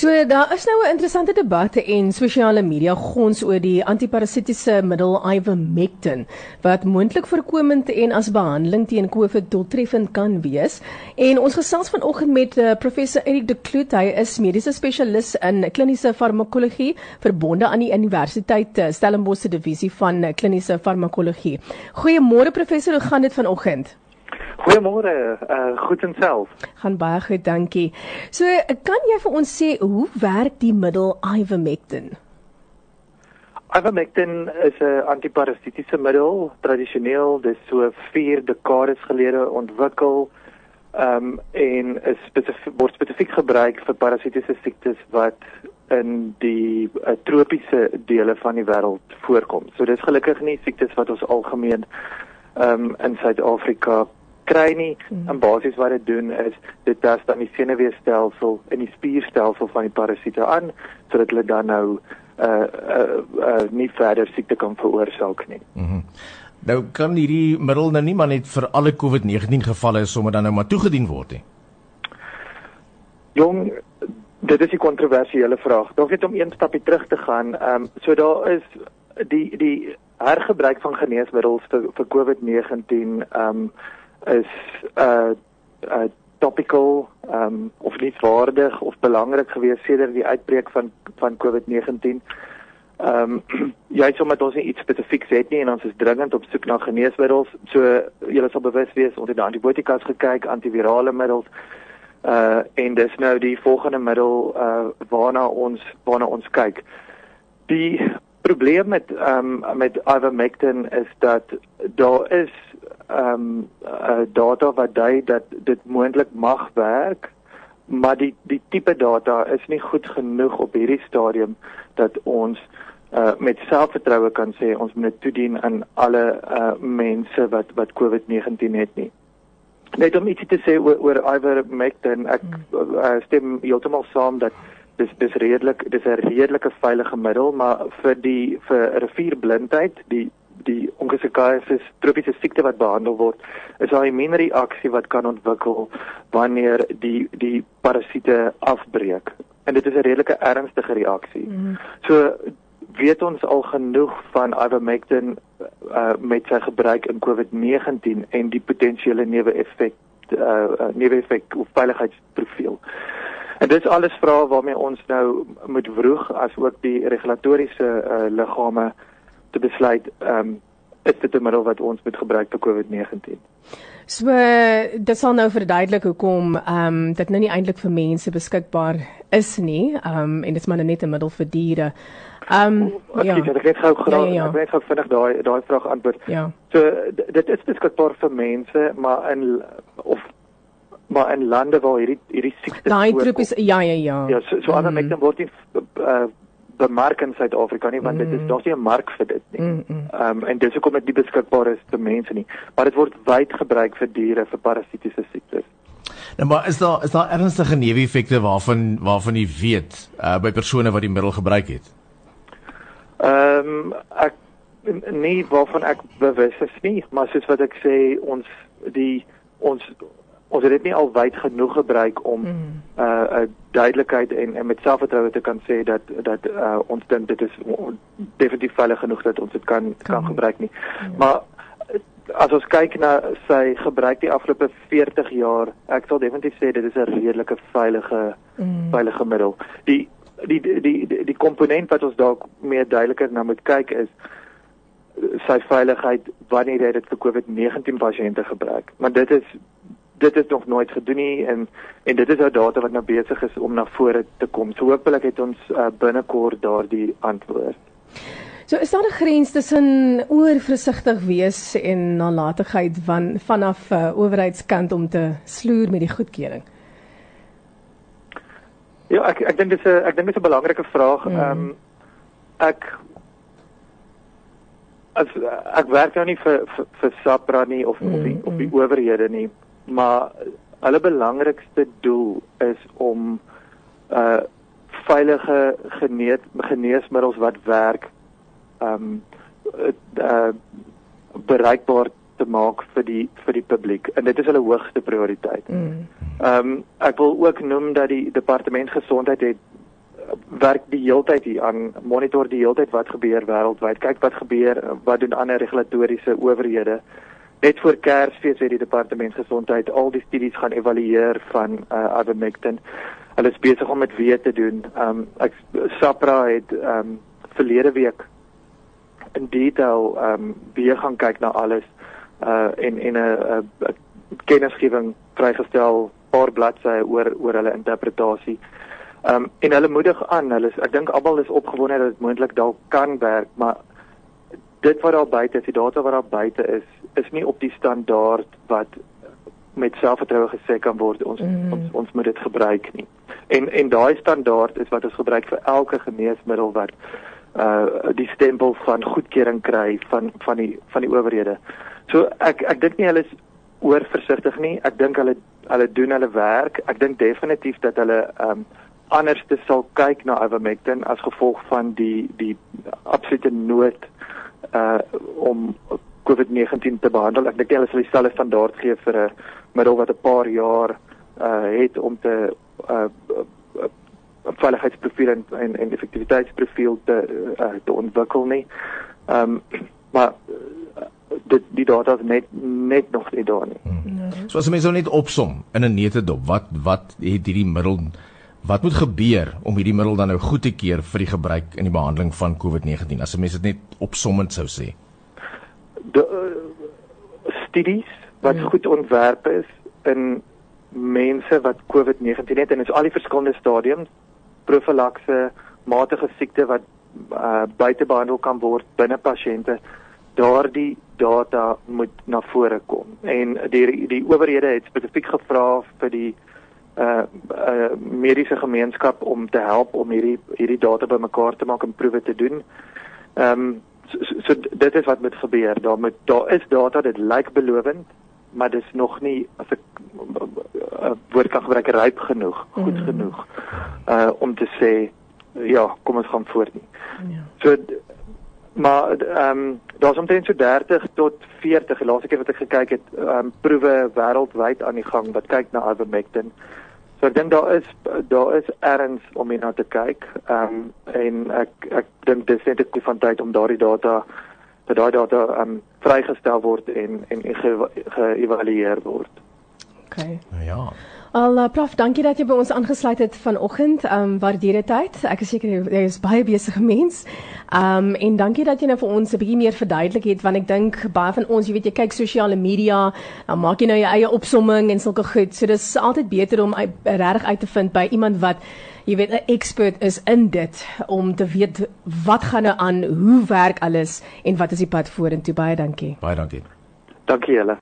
So daar is nou 'n interessante debatte en sosiale media gons oor die antiparasitiese middel ivermectin wat moontlik voorkomend en as behandeling teen COVID doeltreffend kan wees. En ons gesels vanoggend met uh, professor Erik de Kloet, hy is mediese spesialis in kliniese farmakologie verbonde aan die Universiteit uh, Stellenbosch se divisie van uh, kliniese farmakologie. Goeiemôre professor, hoe gaan dit vanoggend? Goeiemôre, uh goed en self. Gaan baie goed, dankie. So, kan jy vir ons sê hoe werk die middel Ivermectin? Ivermectin is 'n antiparasitiese middel, tradisioneel dis so 4 dekades gelede ontwikkel. Ehm um, en is spesifiek word spesifiek gebruik vir parasitiese siektes wat in die uh, tropiese dele van die wêreld voorkom. So dis gelukkig nie siektes wat ons algemeen ehm um, in Suid-Afrika kry nie. Hmm. En basies wat dit doen is dit tas dan die senuweestelsel en die spierstelsel van die parasiete aan sodat hulle dan nou uh uh, uh nie verder siekte kan veroorsaak nie. Mm nou kan hierdie middel nou nie maar net vir alle COVID-19 gevalle sommer dan nou maar toegedien word nie. Jong, dit is 'n kontroversiële vraag. Dalk net om een stapie terug te gaan. Ehm um, so daar is die die hergebruik van geneesmiddels vir vir COVID-19 ehm um, is uh, uh, topical um of nie waardig of belangrik gewees sedert die uitbreek van van COVID-19. Um jy sê omdat ons nie iets spesifieks het nie en ons is dringend op soek na geneesmiddels. So julle sal bewus wees ons het na antibiotikas gekyk, antivirale middels. Uh en dis nou die volgende middel uh waarna ons waarna ons kyk. Die probleem met um met ivermectin is dat daar is ehm um, uh, data wat dui dat dit moontlik mag werk, maar die die tipe data is nie goed genoeg op hierdie stadium dat ons uh, met selfvertroue kan sê ons moet dit toedien aan alle uh, mense wat wat COVID-19 het nie. Net om ietsie te sê oor, oor ivermectin, ek uh, stem heeltemal saam dat dis dis redelik dis 'n redelike veilige middel, maar vir die vir rivierblindheid, die die ongeskiktheid tropiese siekte wat behandel word is daar 'n immuunreaksie wat kan ontwikkel wanneer die die parasiete afbreek en dit is 'n redelike ernstige reaksie. Mm. So weet ons al genoeg van ivermectin uh, met sy gebruik in COVID-19 en die potensiële neeweffek uh, uh neeweffek of veiligheidsprofiel. En dit is alles vrae waarmee ons nou moet vroeg as ook die regulatoriese uh, liggame te besluit ehm um, is dit 'n middel wat ons moet gebruik vir COVID-19. So dit sal nou verduidelik hoekom ehm um, dit nou nie eintlik vir mense beskikbaar is nie. Ehm um, en dit is maar net 'n middel vir diere. Ehm um, ja. Ek het net gou graag ja, ja, ja. ek weet gou vinnig daai daai vraag antwoord. Ja. So dit is beskikbaar vir mense, maar in of maar in lande waar hierdie hierdie siekte Daai groep is ja ja ja. Ja, so so mm. ander mense word nie uh, bemark in Suid-Afrika nie want mm. dit is mm. daar's nie 'n mark vir dit nie. Mm, mm. Ehm mm. um, en dis hoekom dit nie beskikbaar is vir mense nie. Maar dit word wyd gebruik vir diere vir parasitiese siektes. Nou maar is daar is daar ernstige neeweffekte waarvan waarvan jy weet uh, by persone wat die middel gebruik het? Ehm um, ek nie waarvan ek bewus is nie, maar soos wat ek sê ons die ons ons het dit nie al wyd genoeg gebruik om 'n mm. uh, 'n duidelikheid en, en met selfvertroue te kan sê dat dat uh, ons dink dit is definitief veilig genoeg dat ons dit kan kan, kan gebruik nie. Ja. Maar as ons kyk na sy gebruik die afgelope 40 jaar, ek sal definitief sê dit is 'n redelike veilige mm. veilige middel. Die die die die die, die komponent wat ons dalk meer duideliker na moet kyk is sy veiligheid wanneer jy dit vir COVID-19 pasiënte gebruik. Maar dit is dit is nog nooit gedoen nie en en dit is nou data wat nou besig is om na vore te kom. So hopelik het ons uh, binnekort daardie antwoord. So is daar 'n grens tussen oorversigtig wees en nalatigheid van vanaf uh, owerheidskant om te sloer met die goedkeuring? Ja, ek ek dink dis 'n ek dink dis 'n belangrike vraag. Mm. Ehm mm. um, ek as ek werk nou nie vir vir, vir SAPRA nie of mm, op die op die mm. owerhede nie maar hulle belangrikste doel is om uh veilige genees, geneesmiddels wat werk um uh bereikbaar te maak vir die vir die publiek en dit is hulle hoogste prioriteit. Mm. Um ek wil ook noem dat die departement gesondheid het werk die heeltyd hier aan monitor die heeltyd wat gebeur wêreldwyd kyk wat gebeur wat doen ander regulatoriese owerhede net voor Kersfees het die departement gesondheid al die studies gaan evalueer van uh, ivermectin. Hulle is besig om dit weer te doen. Um, ek SAPRA het um, verlede week in detail um, weer gaan kyk na alles uh, en en 'n kennisgewing vrygestel paar bladsye oor oor hulle interpretasie. Ehm um, en hulle moedig aan, hulle ek dink almal is opgewonde dat dit moontlik dalk kan werk, maar dit wat daar buite is, die data wat daar buite is, is nie op die standaard wat met selfvertroue gesê kan word ons mm. ons ons moet dit gebruik nie. En en daai standaard is wat ons gebruik vir elke geneesmiddel wat uh die stempel van goedkeuring kry van van die van die owerhede. So ek ek dink nie hulle is oorversigtig nie. Ek dink hulle hulle doen hulle werk. Ek dink definitief dat hulle ehm um, anders te sal kyk na ivermectin as gevolg van die die absolute nood uh om COVID-19 te behandel. Ek dink hulle sal dieselfde standaard gee vir 'n middel wat 'n paar jaar uh het om te uh veiligheidsprofiel en en, en effektiwiteitsprofiel te uh, te ontwikkel nie. Ehm um, maar dit die data is net net nog nie daar nie. Hmm. So as mense nou net opsom in 'n neutedop, wat wat het hierdie middel wat moet gebeur om hierdie middel dan nou goed te keer vir die gebruik in die behandeling van COVID-19 as 'n mens dit net opsommend sou sê? Die uh, studies wat ja. goed ontwerp is in mense wat COVID-19 het en dit is al die verskillende stadiums profilakse matige siekte wat uh, buite behandel kan word binne pasiënte daardie data moet na vore kom en die die owerhede het spesifiek gevra vir die uh, uh mediese gemeenskap om te help om hierdie hierdie data bymekaar te maak en proewe te doen. Ehm um, so, so dit is wat moet gebeur. Daar moet daar is data dit lyk belovend, maar dis nog nie as ek uh, woord kan gebruik ryp genoeg, goed mm. genoeg uh om te sê ja, kom ons gaan voort nie. Ja. So maar ehm um, daar's omtrent so 30 tot 40 laaste keer wat ek gekyk het, ehm um, proewe wêreldwyd aan die gang wat kyk na ivermectin. So ek dink daar is daar is erns om hierna te kyk. Ehm um, en ek ek dink dis net 'n kwessie van tyd om daardie data dat daai data ehm um, vrygestel word en en geëvalueer ge word. OK. Nou ja. Al uh, prof, dankie dat jy by ons aangesluit het vanoggend. Um waardeer dit tyd. Ek is seker jy is baie besige mens. Um en dankie dat jy nou vir ons 'n bietjie meer verduidelik het want ek dink baie van ons, jy weet jy kyk sosiale media, dan maak jy nou jou eie opsomming en sulke goed. So dis altyd beter om regtig uit te vind by iemand wat jy weet 'n expert is in dit om te weet wat gaan nou aan, hoe werk alles en wat is die pad vorentoe. Baie dankie. Baie dankie. Dankie julle.